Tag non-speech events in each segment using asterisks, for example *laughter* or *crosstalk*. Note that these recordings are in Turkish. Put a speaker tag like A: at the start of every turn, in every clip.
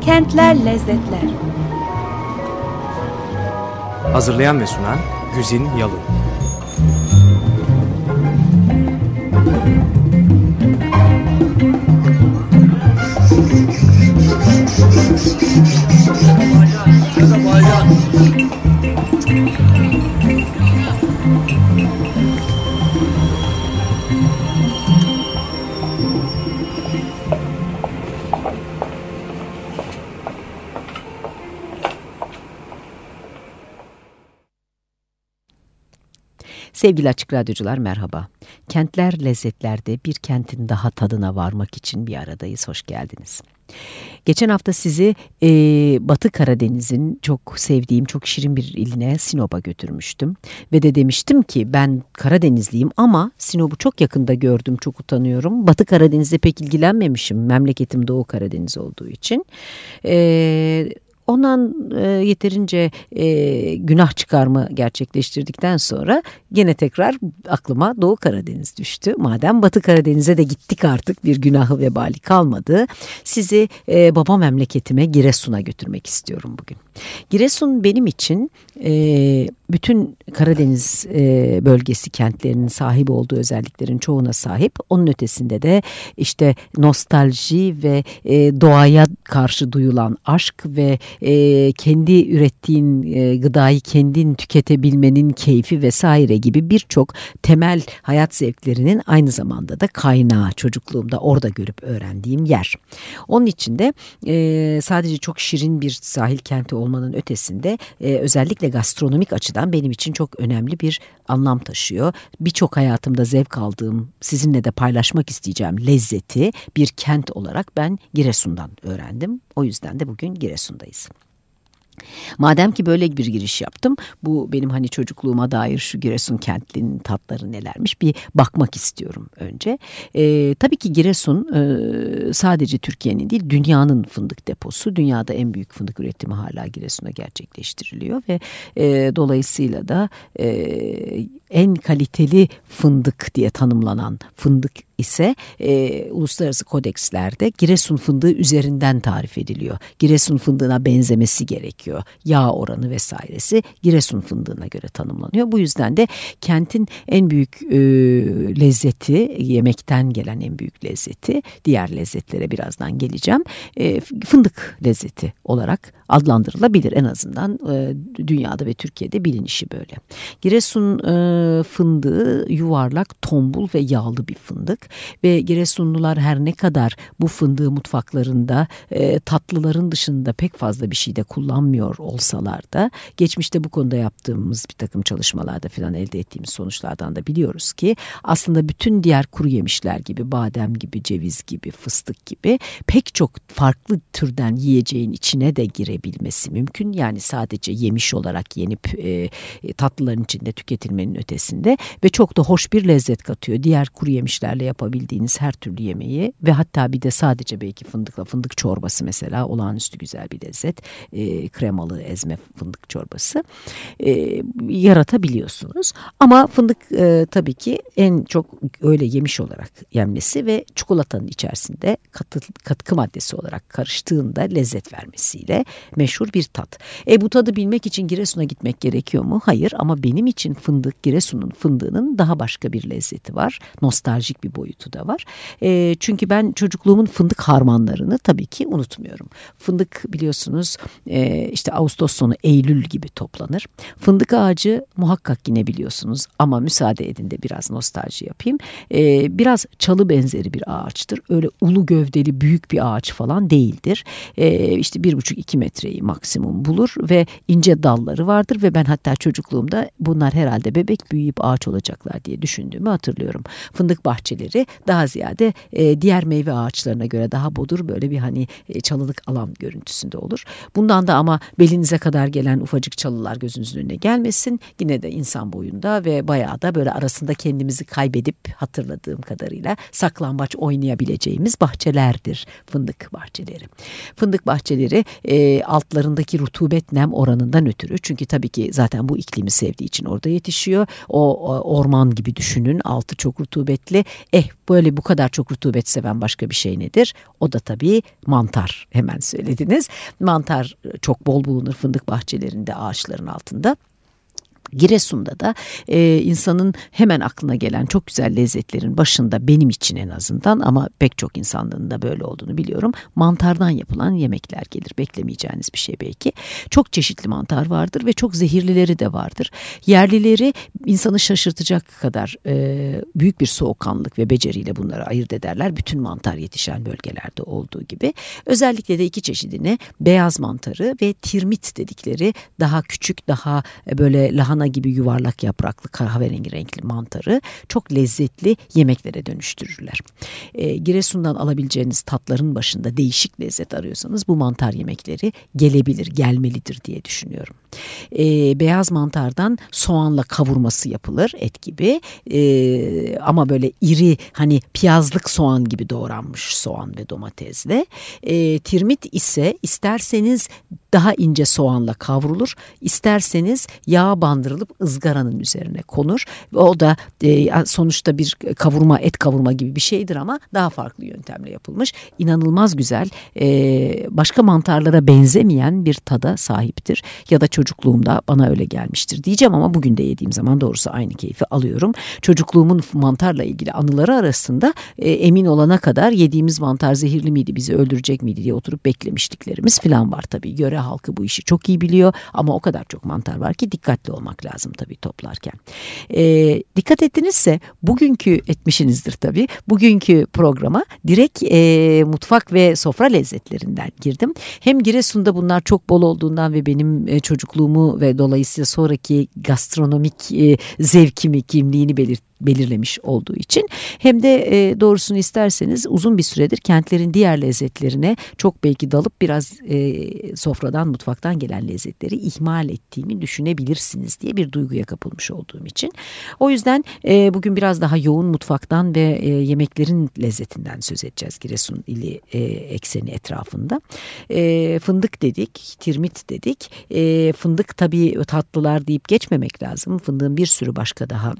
A: Kentler Lezzetler.
B: Hazırlayan ve sunan Güzin Yalın
C: Sevgili Açık Radyocular merhaba. Kentler Lezzetler'de bir kentin daha tadına varmak için bir aradayız. Hoş geldiniz. Geçen hafta sizi e, Batı Karadeniz'in çok sevdiğim, çok şirin bir iline Sinop'a götürmüştüm. Ve de demiştim ki ben Karadenizliyim ama Sinop'u çok yakında gördüm, çok utanıyorum. Batı Karadeniz'de pek ilgilenmemişim, memleketim Doğu Karadeniz olduğu için. E, Ondan e, yeterince e, günah çıkarma gerçekleştirdikten sonra gene tekrar aklıma Doğu Karadeniz düştü. Madem Batı Karadeniz'e de gittik artık bir günahı vebali kalmadı. Sizi e, baba memleketime Giresun'a götürmek istiyorum bugün. Giresun benim için e, bütün Karadeniz e, bölgesi kentlerinin sahibi olduğu özelliklerin çoğuna sahip. Onun ötesinde de işte nostalji ve e, doğaya karşı duyulan aşk ve e, kendi ürettiğin e, gıdayı kendin tüketebilmenin keyfi vesaire gibi birçok temel hayat zevklerinin aynı zamanda da kaynağı çocukluğumda orada görüp öğrendiğim yer. Onun için de e, sadece çok şirin bir sahil kenti olmanın ötesinde e, özellikle gastronomik açıdan benim için çok önemli bir anlam taşıyor. Birçok hayatımda zevk aldığım, sizinle de paylaşmak isteyeceğim lezzeti bir kent olarak ben Giresun'dan öğrendim. O yüzden de bugün Giresun'dayız. Madem ki böyle bir giriş yaptım, bu benim hani çocukluğuma dair şu Giresun kentlinin tatları nelermiş bir bakmak istiyorum önce. E, tabii ki Giresun e, sadece Türkiye'nin değil dünyanın fındık deposu. Dünyada en büyük fındık üretimi hala Giresun'a gerçekleştiriliyor ve e, dolayısıyla da e, en kaliteli fındık diye tanımlanan fındık ise e, uluslararası kodekslerde Giresun fındığı üzerinden tarif ediliyor. Giresun fındığına benzemesi gerekiyor. Yağ oranı vesairesi Giresun fındığına göre tanımlanıyor. Bu yüzden de kentin en büyük e, lezzeti, yemekten gelen en büyük lezzeti, diğer lezzetlere birazdan geleceğim, e, fındık lezzeti olarak adlandırılabilir. En azından e, dünyada ve Türkiye'de bilinişi böyle. Giresun e, fındığı yuvarlak, tombul ve yağlı bir fındık ve Giresunlular her ne kadar bu fındığı mutfaklarında e, tatlıların dışında pek fazla bir şey de kullanmıyor olsalar da geçmişte bu konuda yaptığımız bir takım çalışmalarda falan elde ettiğimiz sonuçlardan da biliyoruz ki aslında bütün diğer kuru yemişler gibi badem gibi ceviz gibi fıstık gibi pek çok farklı türden yiyeceğin içine de girebilmesi mümkün. Yani sadece yemiş olarak yenip e, tatlıların içinde tüketilmenin ötesinde ve çok da hoş bir lezzet katıyor. Diğer kuru yemişlerle yapabildiğiniz her türlü yemeği ve hatta bir de sadece belki fındıkla fındık çorbası mesela olağanüstü güzel bir lezzet. E, kremalı ezme fındık çorbası e, yaratabiliyorsunuz. Ama fındık e, tabii ki en çok öyle yemiş olarak yenmesi ve çikolatanın içerisinde katı, katkı maddesi olarak karıştığında lezzet vermesiyle meşhur bir tat. E bu tadı bilmek için Giresun'a gitmek gerekiyor mu? Hayır ama benim için fındık Giresun'un fındığının daha başka bir lezzeti var. Nostaljik bir boyutu da var. E, çünkü ben çocukluğumun fındık harmanlarını tabii ki unutmuyorum. Fındık biliyorsunuz e, işte Ağustos sonu Eylül gibi toplanır. Fındık ağacı muhakkak yine biliyorsunuz ama müsaade edin de biraz nostalji yapayım. E, biraz çalı benzeri bir ağaçtır. Öyle ulu gövdeli büyük bir ağaç falan değildir. E, işte bir buçuk iki metreyi maksimum bulur ve ince dalları vardır ve ben hatta çocukluğumda bunlar herhalde bebek büyüyüp ağaç olacaklar diye düşündüğümü hatırlıyorum. Fındık bahçeleri daha ziyade e, diğer meyve ağaçlarına göre daha bodur böyle bir hani e, çalılık alan görüntüsünde olur. Bundan da ama belinize kadar gelen ufacık çalılar gözünüzün önüne gelmesin. Yine de insan boyunda ve bayağı da böyle arasında kendimizi kaybedip hatırladığım kadarıyla saklambaç oynayabileceğimiz bahçelerdir fındık bahçeleri. Fındık bahçeleri e, altlarındaki rutubet nem oranından ötürü çünkü tabii ki zaten bu iklimi sevdiği için orada yetişiyor. O, orman gibi düşünün. Altı çok rutubetli. Eh böyle bu kadar çok rutubet seven başka bir şey nedir? O da tabii mantar. Hemen söylediniz. Mantar çok bol bulunur fındık bahçelerinde, ağaçların altında. Giresun'da da e, insanın hemen aklına gelen çok güzel lezzetlerin başında benim için en azından ama pek çok insanlığın da böyle olduğunu biliyorum. Mantardan yapılan yemekler gelir. Beklemeyeceğiniz bir şey belki. Çok çeşitli mantar vardır ve çok zehirlileri de vardır. Yerlileri insanı şaşırtacak kadar e, büyük bir soğukkanlık ve beceriyle bunları ayırt ederler. Bütün mantar yetişen bölgelerde olduğu gibi. Özellikle de iki çeşidini beyaz mantarı ve tirmit dedikleri daha küçük daha e, böyle lahana lahana gibi yuvarlak yapraklı kahverengi renkli mantarı çok lezzetli yemeklere dönüştürürler. E, Giresun'dan alabileceğiniz tatların başında değişik lezzet arıyorsanız bu mantar yemekleri gelebilir, gelmelidir diye düşünüyorum. E, beyaz mantardan soğanla kavurması yapılır et gibi e, ama böyle iri hani piyazlık soğan gibi doğranmış soğan ve domatesle. E, tirmit ise isterseniz daha ince soğanla kavrulur. İsterseniz yağ bandırılıp ızgaranın üzerine konur. O da e, sonuçta bir kavurma, et kavurma gibi bir şeydir ama daha farklı yöntemle yapılmış. İnanılmaz güzel, e, başka mantarlara benzemeyen bir tada sahiptir. Ya da çocukluğumda bana öyle gelmiştir diyeceğim ama bugün de yediğim zaman doğrusu aynı keyfi alıyorum. Çocukluğumun mantarla ilgili anıları arasında e, emin olana kadar yediğimiz mantar zehirli miydi, bizi öldürecek miydi diye oturup beklemişliklerimiz falan var tabii. Göre halkı bu işi çok iyi biliyor ama o kadar çok mantar var ki dikkatli olmak lazım tabii toplarken. E, dikkat ettinizse bugünkü etmişinizdir tabii. Bugünkü programa direkt e, mutfak ve sofra lezzetlerinden girdim. Hem Giresun'da bunlar çok bol olduğundan ve benim e, çocukluğumu ve dolayısıyla sonraki gastronomik e, zevkimi, kimliğini belirt belirlemiş olduğu için hem de e, doğrusunu isterseniz uzun bir süredir kentlerin diğer lezzetlerine çok belki dalıp biraz e, sofradan mutfaktan gelen lezzetleri ihmal ettiğimi düşünebilirsiniz diye bir duyguya kapılmış olduğum için. O yüzden e, bugün biraz daha yoğun mutfaktan ve e, yemeklerin lezzetinden söz edeceğiz Giresun ili e, ekseni etrafında. E, fındık dedik, tirmit dedik. E, fındık tabii tatlılar deyip geçmemek lazım. Fındığın bir sürü başka daha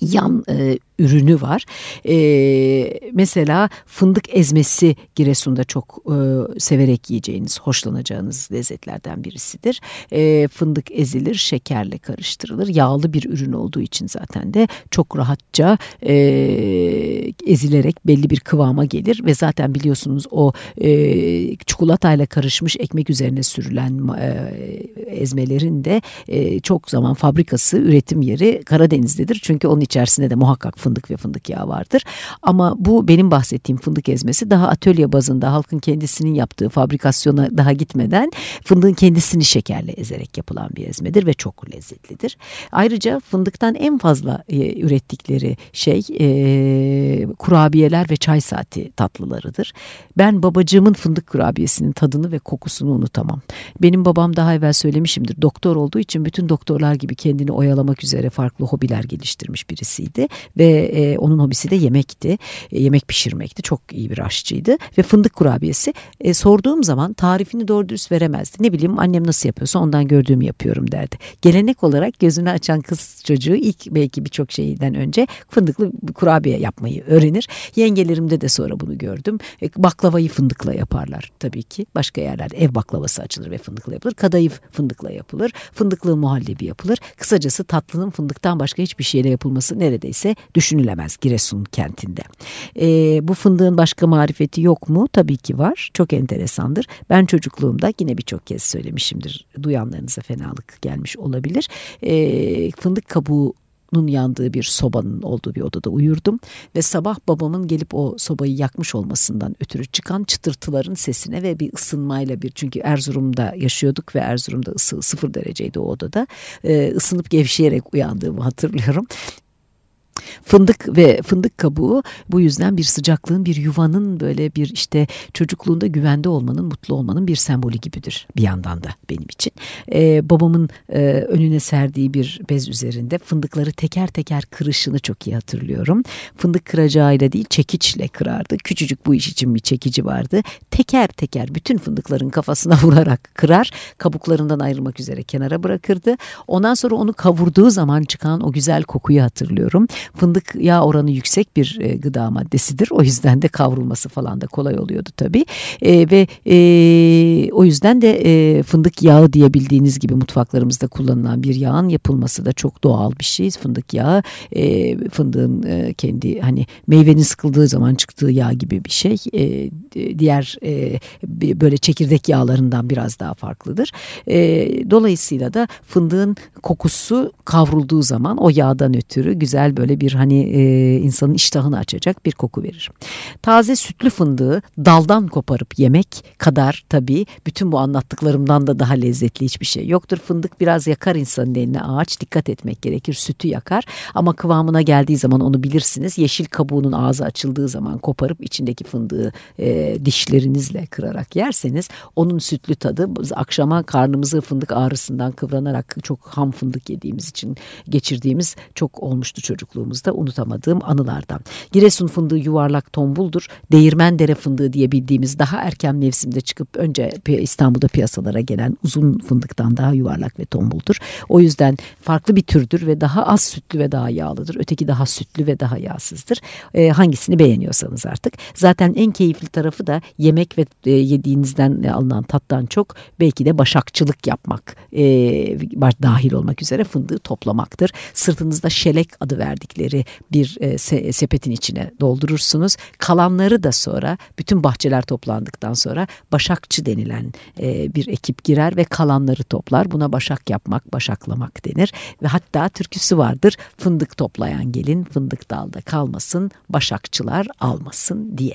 C: yan e, ürünü var. E, mesela fındık ezmesi Giresun'da çok e, severek yiyeceğiniz, hoşlanacağınız lezzetlerden birisidir. E, fındık ezilir, şekerle karıştırılır. Yağlı bir ürün olduğu için zaten de çok rahatça e, ezilerek belli bir kıvama gelir ve zaten biliyorsunuz o e, çikolatayla karışmış ekmek üzerine sürülen e, ezmelerin de e, çok zaman fabrikası, üretim yeri Karadeniz'dedir. Çünkü onun içerisinde de muhakkak fındık ve fındık yağı vardır. Ama bu benim bahsettiğim fındık ezmesi daha atölye bazında halkın kendisinin yaptığı fabrikasyona daha gitmeden fındığın kendisini şekerle ezerek yapılan bir ezmedir ve çok lezzetlidir. Ayrıca fındıktan en fazla e, ürettikleri şey e, kurabiyeler ve çay saati tatlılarıdır. Ben babacığımın fındık kurabiyesinin tadını ve kokusunu unutamam. Benim babam daha evvel söylemişimdir doktor olduğu için bütün doktorlar gibi kendini oyalamak üzere farklı hobiler geliştirmiş birisiydi ve e, onun hobisi de yemekti. E, yemek pişirmekti. Çok iyi bir aşçıydı ve fındık kurabiyesi e, sorduğum zaman tarifini doğru dürüst veremezdi. Ne bileyim annem nasıl yapıyorsa ondan gördüğümü yapıyorum derdi. Gelenek olarak gözünü açan kız çocuğu ilk belki birçok şeyden önce fındıklı kurabiye yapmayı öğrenir. Yengelerimde de sonra bunu gördüm. E, baklavayı fındıkla yaparlar tabii ki. Başka yerlerde ev baklavası açılır ve fındıkla yapılır. Kadayıf fındıkla yapılır. Fındıklı muhallebi yapılır. Kısacası tatlının fındıktan başka hiçbir şeyle yapılması neredeyse düşünülemez Giresun kentinde. E, bu fındığın başka marifeti yok mu? Tabii ki var. Çok enteresandır. Ben çocukluğumda yine birçok kez söylemişimdir. Duyanlarınıza fenalık gelmiş olabilir. E, fındık kabuğu yandığı bir sobanın olduğu bir odada uyurdum ve sabah babamın gelip o sobayı yakmış olmasından ötürü çıkan çıtırtıların sesine ve bir ısınmayla bir çünkü Erzurum'da yaşıyorduk ve Erzurum'da ısı sıfır dereceydi o odada e, ısınıp gevşeyerek uyandığımı hatırlıyorum Fındık ve fındık kabuğu bu yüzden bir sıcaklığın, bir yuvanın böyle bir işte çocukluğunda güvende olmanın, mutlu olmanın bir sembolü gibidir bir yandan da benim için. Ee, babamın e, önüne serdiği bir bez üzerinde fındıkları teker teker kırışını çok iyi hatırlıyorum. Fındık kıracağıyla değil çekiçle kırardı. Küçücük bu iş için bir çekici vardı. Teker teker bütün fındıkların kafasına *laughs* vurarak kırar. Kabuklarından ayrılmak üzere kenara bırakırdı. Ondan sonra onu kavurduğu zaman çıkan o güzel kokuyu hatırlıyorum. Fındık yağ oranı yüksek bir e, gıda maddesidir. O yüzden de kavrulması falan da kolay oluyordu tabii. E, ve e, o yüzden de e, fındık yağı diyebildiğiniz gibi mutfaklarımızda kullanılan bir yağın yapılması da çok doğal bir şey. Fındık yağı e, fındığın e, kendi hani meyvenin sıkıldığı zaman çıktığı yağ gibi bir şey. E, diğer e, böyle çekirdek yağlarından biraz daha farklıdır. E, dolayısıyla da fındığın kokusu kavrulduğu zaman o yağdan ötürü güzel böyle bir hani e, insanın iştahını açacak bir koku verir. Taze sütlü fındığı daldan koparıp yemek kadar tabii bütün bu anlattıklarımdan da daha lezzetli hiçbir şey yoktur. Fındık biraz yakar insanın eline ağaç dikkat etmek gerekir sütü yakar ama kıvamına geldiği zaman onu bilirsiniz. Yeşil kabuğunun ağzı açıldığı zaman koparıp içindeki fındığı e, dişlerinizle kırarak yerseniz onun sütlü tadı akşama karnımızı fındık ağrısından kıvranarak çok ham fındık yediğimiz için geçirdiğimiz çok olmuştu çocukluğumuzda unutamadığım anılardan. Giresun fındığı yuvarlak tombuldur. Değirmen dere fındığı diye bildiğimiz daha erken mevsimde çıkıp önce İstanbul'da piyasalara gelen uzun fındıktan daha yuvarlak ve tombuldur. O yüzden farklı bir türdür ve daha az sütlü ve daha yağlıdır. Öteki daha sütlü ve daha yağsızdır. E, hangisini beğeniyorsanız artık. Zaten en keyifli tarafı da yemek ve e, yediğinizden alınan tattan çok belki de başakçılık yapmak e, dahil olmak üzere fındığı toplamaktır. Sırtınızda şelek adı verdikleri bir e, se sepetin içine doldurursunuz. Kalanları da sonra bütün bahçeler toplandıktan sonra başakçı denilen e, bir ekip girer ve kalanları toplar. Buna başak yapmak, başaklamak denir ve hatta türküsü vardır. Fındık toplayan gelin fındık dalda kalmasın, başakçılar almasın diye.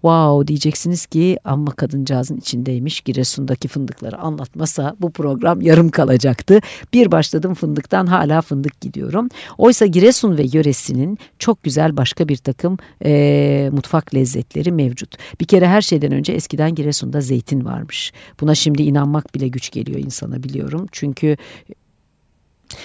C: Wow diyeceksiniz ki amma kadıncağızın içindeymiş Giresun'daki fındıkları anlatmasa bu program yarım kalacaktı. Bir başladım fındıktan hala fındık gidiyorum. Oysa Giresun ve yöresinin çok güzel başka bir takım e, mutfak lezzetleri mevcut. Bir kere her şeyden önce eskiden Giresun'da zeytin varmış. Buna şimdi inanmak bile güç geliyor insana biliyorum. Çünkü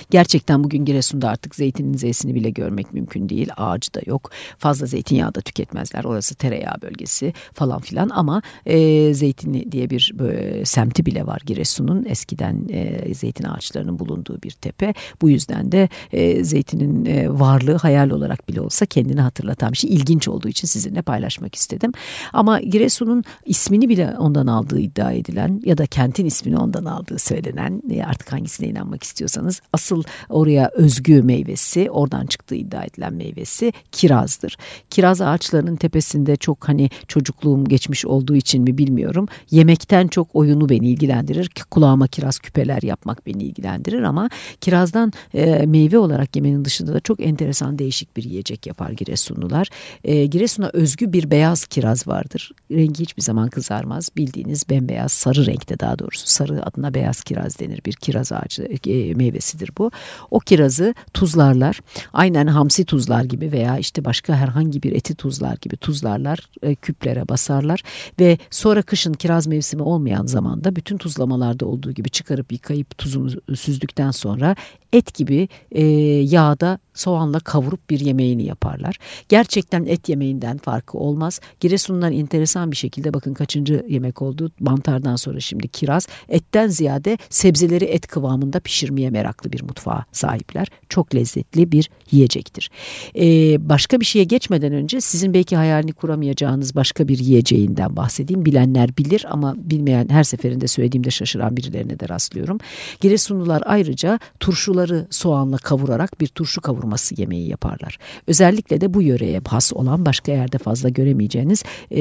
C: Gerçekten bugün Giresun'da artık zeytinin zeytini bile görmek mümkün değil. Ağacı da yok. Fazla zeytinyağı da tüketmezler. Orası tereyağı bölgesi falan filan ama e, zeytinli diye bir böyle, semti bile var Giresun'un. Eskiden e, zeytin ağaçlarının bulunduğu bir tepe. Bu yüzden de e, zeytinin e, varlığı hayal olarak bile olsa kendini hatırlatan bir şey. İlginç olduğu için sizinle paylaşmak istedim. Ama Giresun'un ismini bile ondan aldığı iddia edilen ya da kentin ismini ondan aldığı söylenen artık hangisine inanmak istiyorsanız asıl oraya özgü meyvesi, oradan çıktığı iddia edilen meyvesi kirazdır. Kiraz ağaçlarının tepesinde çok hani çocukluğum geçmiş olduğu için mi bilmiyorum. Yemekten çok oyunu beni ilgilendirir. Kulağıma kiraz küpeler yapmak beni ilgilendirir ama kirazdan e, meyve olarak yemenin dışında da çok enteresan değişik bir yiyecek yapar Giresunlular. E, Giresun'a özgü bir beyaz kiraz vardır. Rengi hiçbir zaman kızarmaz. Bildiğiniz bembeyaz sarı renkte daha doğrusu sarı adına beyaz kiraz denir. Bir kiraz ağacı e, meyvesidir kirazdır bu. O kirazı tuzlarlar. Aynen hamsi tuzlar gibi veya işte başka herhangi bir eti tuzlar gibi tuzlarlar, e, küplere basarlar ve sonra kışın kiraz mevsimi olmayan zamanda bütün tuzlamalarda olduğu gibi çıkarıp yıkayıp tuzunu süzdükten sonra et gibi e, yağda soğanla kavurup bir yemeğini yaparlar. Gerçekten et yemeğinden farkı olmaz. Giresun'dan enteresan bir şekilde bakın kaçıncı yemek oldu. Mantardan sonra şimdi kiraz. Etten ziyade sebzeleri et kıvamında pişirmeye meraklı bir mutfağa sahipler. Çok lezzetli bir yiyecektir. Ee, başka bir şeye geçmeden önce sizin belki hayalini kuramayacağınız başka bir yiyeceğinden bahsedeyim. Bilenler bilir ama bilmeyen her seferinde söylediğimde şaşıran birilerine de rastlıyorum. Giresunlular ayrıca turşuları soğanla kavurarak bir turşu kavurması yemeği yaparlar. Özellikle de bu yöreye has olan başka yerde fazla göremeyeceğiniz e,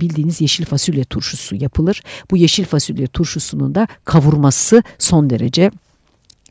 C: bildiğiniz yeşil fasulye turşusu yapılır. Bu yeşil fasulye turşusunun da kavurması son derece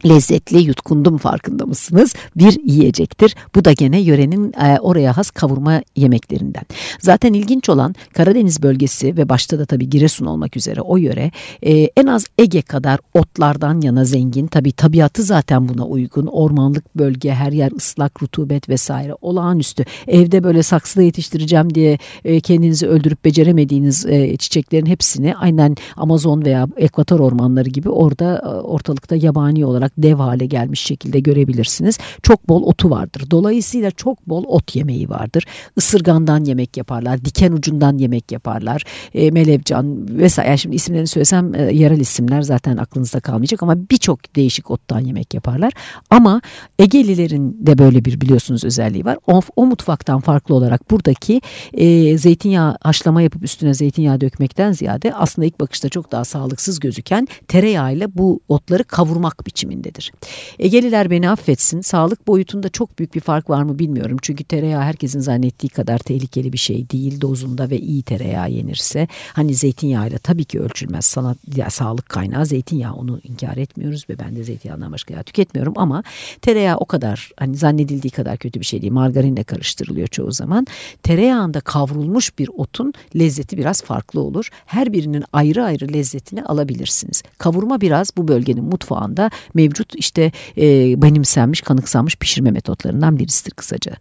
C: lezzetli yutkundum farkında mısınız? Bir yiyecektir. Bu da gene yörenin e, oraya has kavurma yemeklerinden. Zaten ilginç olan Karadeniz bölgesi ve başta da tabii Giresun olmak üzere o yöre e, en az Ege kadar otlardan yana zengin. Tabii tabiatı zaten buna uygun. Ormanlık bölge, her yer ıslak, rutubet vesaire olağanüstü. Evde böyle saksıda yetiştireceğim diye e, kendinizi öldürüp beceremediğiniz e, çiçeklerin hepsini aynen Amazon veya Ekvator ormanları gibi orada e, ortalıkta yabani olarak olarak dev hale gelmiş şekilde görebilirsiniz. Çok bol otu vardır. Dolayısıyla çok bol ot yemeği vardır. Isırgandan yemek yaparlar, diken ucundan yemek yaparlar. E, melevcan vesaire. Yani şimdi isimlerini söylesem e, yerel isimler zaten aklınızda kalmayacak ama birçok değişik ottan yemek yaparlar. Ama Egelilerin de böyle bir biliyorsunuz özelliği var. O, o mutfaktan farklı olarak buradaki e, zeytinyağı haşlama yapıp üstüne zeytinyağı dökmekten ziyade aslında ilk bakışta çok daha sağlıksız gözüken tereyağıyla bu otları kavurmak biçimi biçimindedir. Egeliler beni affetsin. Sağlık boyutunda çok büyük bir fark var mı bilmiyorum. Çünkü tereyağı herkesin zannettiği kadar tehlikeli bir şey değil. Dozunda ve iyi tereyağı yenirse. Hani zeytinyağıyla tabii ki ölçülmez. Sanat, ya, sağlık kaynağı zeytinyağı onu inkar etmiyoruz ve ben de zeytinyağından başka yağ tüketmiyorum ama tereyağı o kadar hani zannedildiği kadar kötü bir şey değil. Margarinle karıştırılıyor çoğu zaman. Tereyağında kavrulmuş bir otun lezzeti biraz farklı olur. Her birinin ayrı ayrı lezzetini alabilirsiniz. Kavurma biraz bu bölgenin mutfağında mevcut işte e, benimsenmiş, kanıksanmış pişirme metotlarından birisidir kısaca.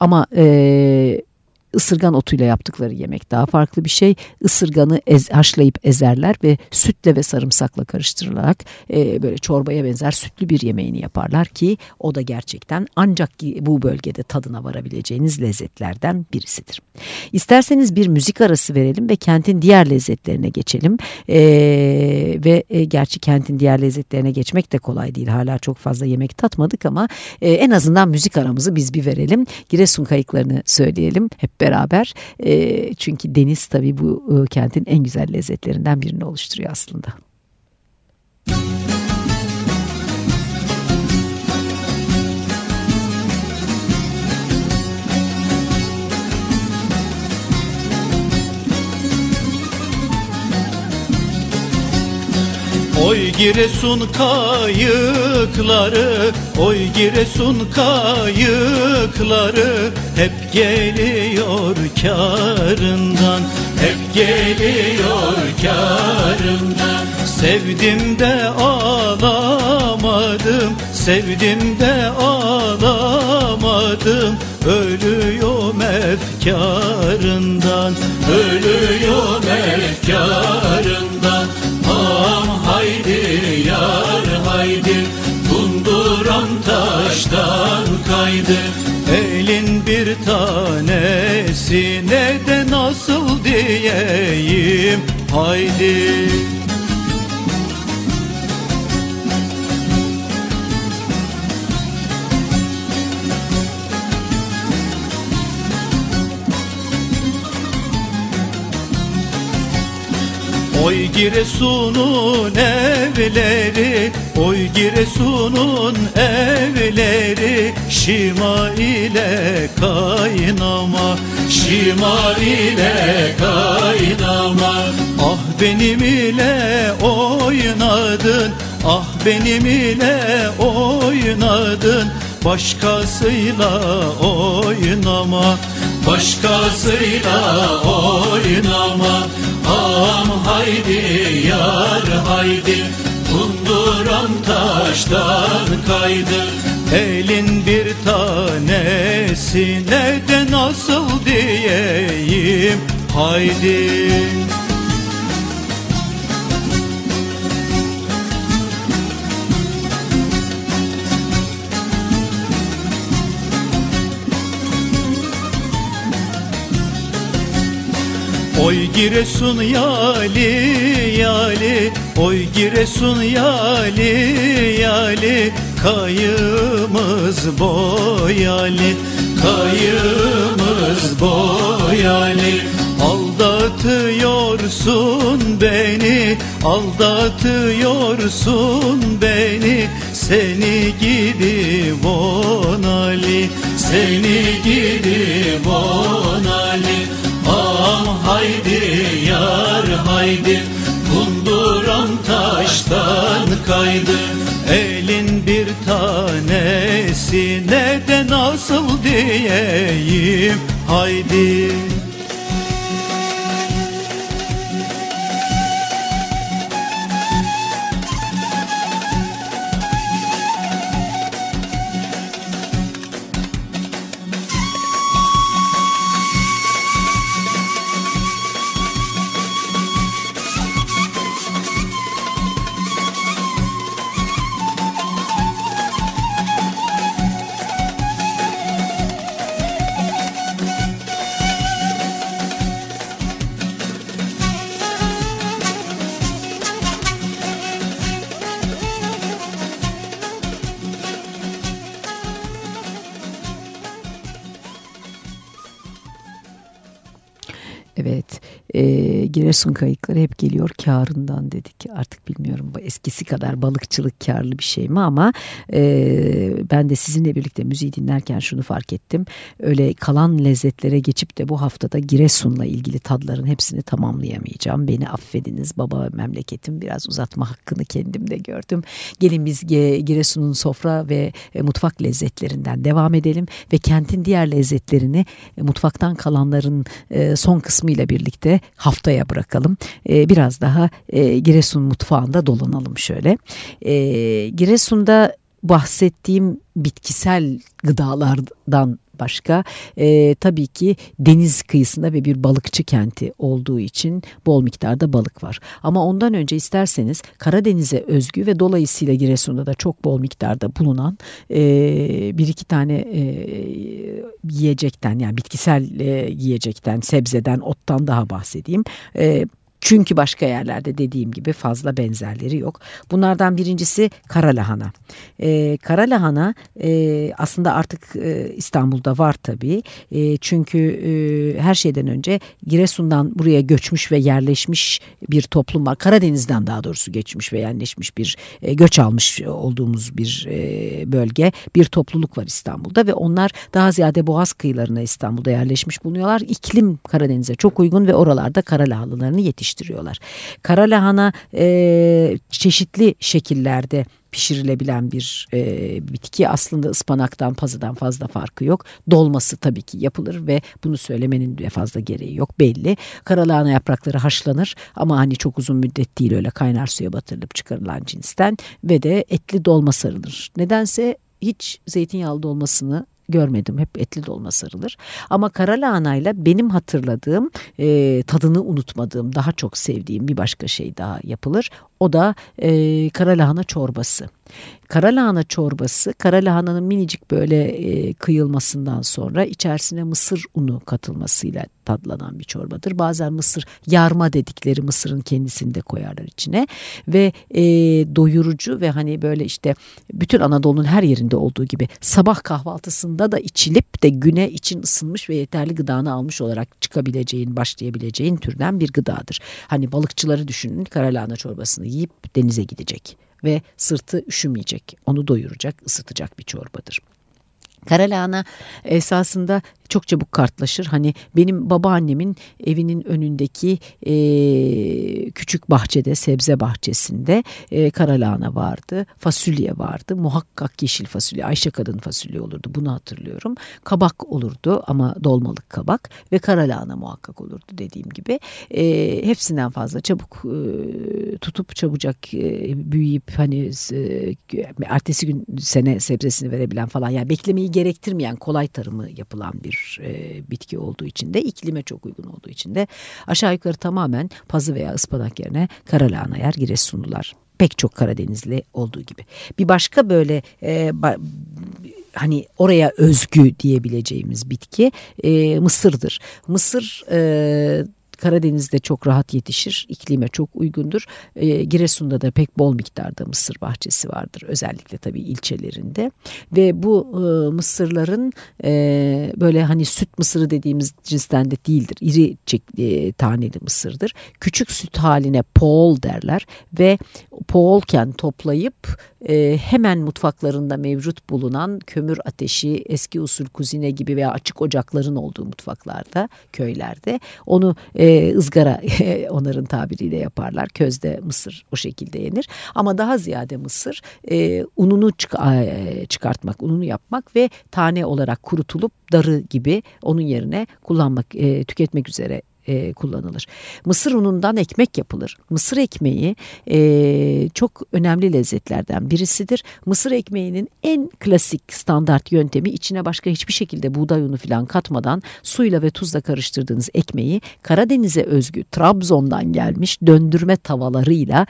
C: Ama e, ısırgan otuyla yaptıkları yemek daha farklı bir şey. Isırganı ez, haşlayıp ezerler ve sütle ve sarımsakla karıştırılarak e, böyle çorbaya benzer sütlü bir yemeğini yaparlar ki o da gerçekten ancak bu bölgede tadına varabileceğiniz lezzetlerden birisidir. İsterseniz bir müzik arası verelim ve kentin diğer lezzetlerine geçelim. E, ve e, gerçi kentin diğer lezzetlerine geçmek de kolay değil. Hala çok fazla yemek tatmadık ama e, en azından müzik aramızı biz bir verelim. Giresun kayıklarını söyleyelim hep beraber. E, çünkü deniz tabii bu e, kentin en güzel lezzetlerinden birini oluşturuyor aslında.
A: Oy Giresun kayıkları, oy Giresun kayıkları Hep geliyor karından, hep geliyor karından. Sevdim de ağlamadım, sevdim de ağlamadım Ölüyorum efkarından, ölüyorum efkarından. Am haydi yar haydi Bunduran taştan kaydı. Elin bir tanesi ne de nasıl diyeyim? Haydi. Oy Giresun'un evleri Oy Giresun'un evleri Şima ile kaynama Şima ile kaynama. Ah benim ile oynadın Ah benim ile oynadın. Başkasıyla oynama Başkasıyla oynama. Am haydi yar haydi Kunduran taştan kaydı. Elin bir tanesi ne de nasıl diyeyim? Haydi. Oy Giresun yali yali Oy Giresun yali yali Kayımız boyali Kayımız boyali. Aldatıyorsun beni Aldatıyorsun beni. Seni gidi vonali Seni gidi vonali. Am haydi yar haydi taştan kaydı. Elin bir tanesi ne de nasıl diyeyim? Haydi
C: Giresun kayıkları hep geliyor karından dedik. Artık bilmiyorum bu eskisi kadar balıkçılık karlı bir şey mi ama e, ben de sizinle birlikte müziği dinlerken şunu fark ettim. Öyle kalan lezzetlere geçip de bu haftada Giresun'la ilgili tadların hepsini tamamlayamayacağım. Beni affediniz baba memleketim biraz uzatma hakkını kendimde gördüm. Gelin biz Giresun'un sofra ve e, mutfak lezzetlerinden devam edelim ve kentin diğer lezzetlerini e, mutfaktan kalanların e, son kısmı kısmıyla birlikte haftaya bırakalım. E, biraz daha e, Giresun mutfağında dolanalım şöyle. E, Giresun'da bahsettiğim bitkisel gıdalardan başka e, tabii ki deniz kıyısında ve bir balıkçı kenti olduğu için bol miktarda balık var. Ama ondan önce isterseniz Karadeniz'e özgü ve dolayısıyla Giresun'da da çok bol miktarda bulunan e, bir iki tane e, yiyecekten yani bitkisel e, yiyecekten, sebzeden, ottan daha bahsedeyim. E, çünkü başka yerlerde dediğim gibi fazla benzerleri yok. Bunlardan birincisi kara lahana. Ee, kara lahana e, aslında artık e, İstanbul'da var tabii. E, çünkü e, her şeyden önce Giresun'dan buraya göçmüş ve yerleşmiş bir toplum var. Karadeniz'den daha doğrusu geçmiş ve yerleşmiş bir e, göç almış olduğumuz bir e, bölge. Bir topluluk var İstanbul'da ve onlar daha ziyade Boğaz kıyılarına İstanbul'da yerleşmiş bulunuyorlar. İklim Karadeniz'e çok uygun ve oralarda kara lahanalarını yetiştiriyorlar yetiştiriyorlar. Kara lahana e, çeşitli şekillerde pişirilebilen bir e, bitki aslında ıspanaktan pazıdan fazla farkı yok. Dolması tabii ki yapılır ve bunu söylemenin de fazla gereği yok belli. Karalahana yaprakları haşlanır ama hani çok uzun müddet değil öyle kaynar suya batırılıp çıkarılan cinsten ve de etli dolma sarılır. Nedense hiç zeytinyağlı dolmasını görmedim. Hep etli dolma sarılır. Ama kara lahanayla benim hatırladığım, e, tadını unutmadığım, daha çok sevdiğim bir başka şey daha yapılır. O da e, kara lahana çorbası. Kara lahana çorbası kara lahananın minicik böyle e, kıyılmasından sonra içerisine mısır unu katılmasıyla tadlanan bir çorbadır. Bazen mısır yarma dedikleri mısırın kendisini de koyarlar içine ve e, doyurucu ve hani böyle işte bütün Anadolu'nun her yerinde olduğu gibi sabah kahvaltısında da içilip de güne için ısınmış ve yeterli gıdanı almış olarak çıkabileceğin, başlayabileceğin türden bir gıdadır. Hani balıkçıları düşünün kara lahana çorbasını yiyip denize gidecek ve sırtı üşümeyecek. Onu doyuracak, ısıtacak bir çorbadır. Karalahana esasında çok çabuk kartlaşır. Hani benim babaannemin evinin önündeki e, küçük bahçede, sebze bahçesinde e, karalahana vardı, fasulye vardı. Muhakkak yeşil fasulye, Ayşe kadın fasulye olurdu. Bunu hatırlıyorum. Kabak olurdu ama dolmalık kabak ve karalahana muhakkak olurdu dediğim gibi. E, hepsinden fazla çabuk e, tutup çabucak e, büyüyüp hani e, ertesi gün sene sebzesini verebilen falan yani beklemeyi gerektirmeyen kolay tarımı yapılan bir e, bitki olduğu için de iklime çok uygun olduğu için de aşağı yukarı tamamen pazı veya ıspanak yerine kara lahana yer Giresunlular. Pek çok Karadenizli olduğu gibi. Bir başka böyle e, ba, hani oraya özgü diyebileceğimiz bitki e, mısırdır. Mısır e, Karadeniz'de çok rahat yetişir, iklime çok uygundur. E, Giresun'da da pek bol miktarda mısır bahçesi vardır. Özellikle tabii ilçelerinde. Ve bu e, mısırların e, böyle hani süt mısırı dediğimiz cinsten de değildir. İri e, taneli mısırdır. Küçük süt haline poğol derler ve poğolken toplayıp e, hemen mutfaklarında mevcut bulunan kömür ateşi, eski usul kuzine gibi veya açık ocakların olduğu mutfaklarda, köylerde onu e, e, ızgara *laughs* onların tabiriyle yaparlar. Közde mısır o şekilde yenir. Ama daha ziyade mısır e, ununu çık e, çıkartmak, ununu yapmak ve tane olarak kurutulup darı gibi onun yerine kullanmak, e, tüketmek üzere e, kullanılır. Mısır unundan ekmek yapılır. Mısır ekmeği e, çok önemli lezzetlerden birisidir. Mısır ekmeğinin en klasik standart yöntemi içine başka hiçbir şekilde buğday unu falan katmadan suyla ve tuzla karıştırdığınız ekmeği Karadeniz'e özgü Trabzon'dan gelmiş döndürme tavalarıyla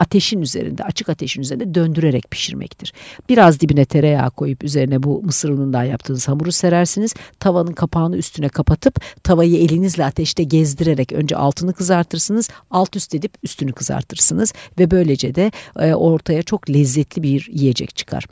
C: ateşin üzerinde, açık ateşin üzerinde döndürerek pişirmektir. Biraz dibine tereyağı koyup üzerine bu mısır unundan yaptığınız hamuru serersiniz. Tavanın kapağını üstüne kapatıp tavayı elinizle ateşte gezdirerek önce altını kızartırsınız, alt üst edip üstünü kızartırsınız ve böylece de e, ortaya çok lezzetli bir yiyecek çıkar.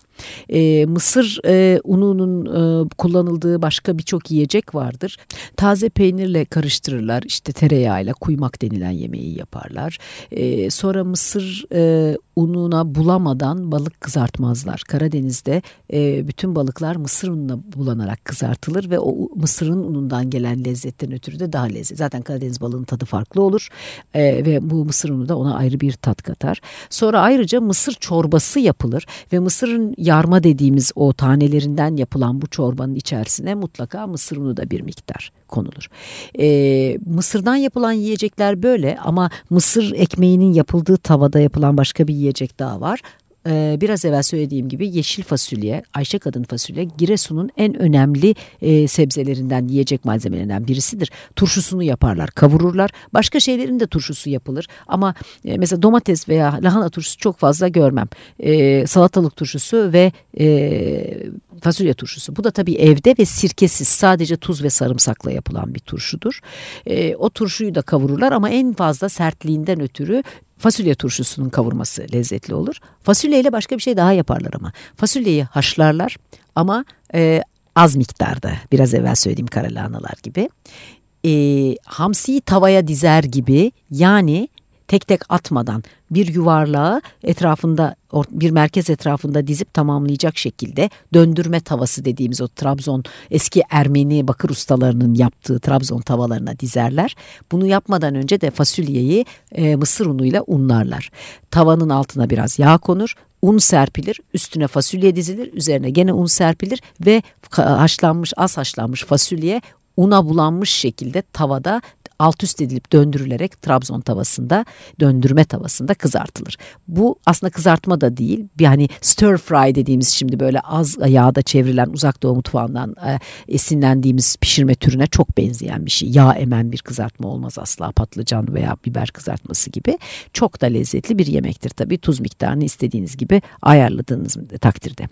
C: E, mısır e, ununun e, kullanıldığı başka birçok yiyecek vardır. Taze peynirle karıştırırlar. İşte tereyağıyla kuymak denilen yemeği yaparlar. E, sonra mısır e, ununa bulamadan balık kızartmazlar. Karadeniz'de e, bütün balıklar mısır ununa bulanarak kızartılır ve o mısırın unundan gelen lezzetten ötürü de daha lezzetli. Zaten Karadeniz balığının tadı farklı olur e, ve bu mısır unu da ona ayrı bir tat katar. Sonra ayrıca mısır çorbası yapılır ve mısırın yarma dediğimiz o tanelerinden yapılan bu çorbanın içerisine mutlaka mısır unu da bir miktar konulur. E, mısırdan yapılan yiyecekler böyle ama mısır ekmeğinin yapıldığı tavada yapılan başka bir yiyecek daha var. Ee, biraz evvel söylediğim gibi yeşil fasulye, Ayşe kadın fasulye Giresun'un en önemli e, sebzelerinden, yiyecek malzemelerinden birisidir. Turşusunu yaparlar, kavururlar. Başka şeylerin de turşusu yapılır ama e, mesela domates veya lahana turşusu çok fazla görmem. E, salatalık turşusu ve e, fasulye turşusu. Bu da tabii evde ve sirkesiz sadece tuz ve sarımsakla yapılan bir turşudur. E, o turşuyu da kavururlar ama en fazla sertliğinden ötürü fasulye turşusunun kavurması lezzetli olur. Fasulyeyle başka bir şey daha yaparlar ama. Fasulyeyi haşlarlar ama e, az miktarda biraz evvel söylediğim karalahanalar gibi. E, hamsiyi tavaya dizer gibi yani tek tek atmadan bir yuvarlağı etrafında bir merkez etrafında dizip tamamlayacak şekilde döndürme tavası dediğimiz o Trabzon eski Ermeni bakır ustalarının yaptığı Trabzon tavalarına dizerler. Bunu yapmadan önce de fasulyeyi e, mısır unuyla unlarlar. Tavanın altına biraz yağ konur, un serpilir, üstüne fasulye dizilir, üzerine gene un serpilir ve haşlanmış az haşlanmış fasulye una bulanmış şekilde tavada alt üst edilip döndürülerek Trabzon tavasında döndürme tavasında kızartılır. Bu aslında kızartma da değil hani stir fry dediğimiz şimdi böyle az yağda çevrilen uzak doğu mutfağından e, esinlendiğimiz pişirme türüne çok benzeyen bir şey. Yağ emen bir kızartma olmaz asla patlıcan veya biber kızartması gibi. Çok da lezzetli bir yemektir tabii tuz miktarını istediğiniz gibi ayarladığınız takdirde.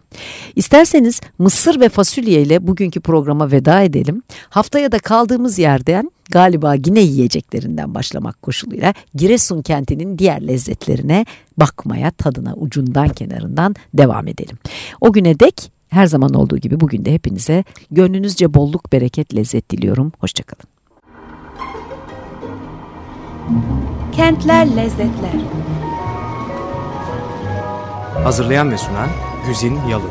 C: İsterseniz mısır ve fasulye ile bugünkü programa veda edelim. Haftaya da kaldığımız yerden galiba yine yiyeceklerinden başlamak koşuluyla Giresun kentinin diğer lezzetlerine bakmaya, tadına ucundan kenarından devam edelim. O güne dek her zaman olduğu gibi bugün de hepinize gönlünüzce bolluk, bereket, lezzet diliyorum. Hoşçakalın.
D: Kentler Lezzetler
B: Hazırlayan ve sunan Güzin Yalın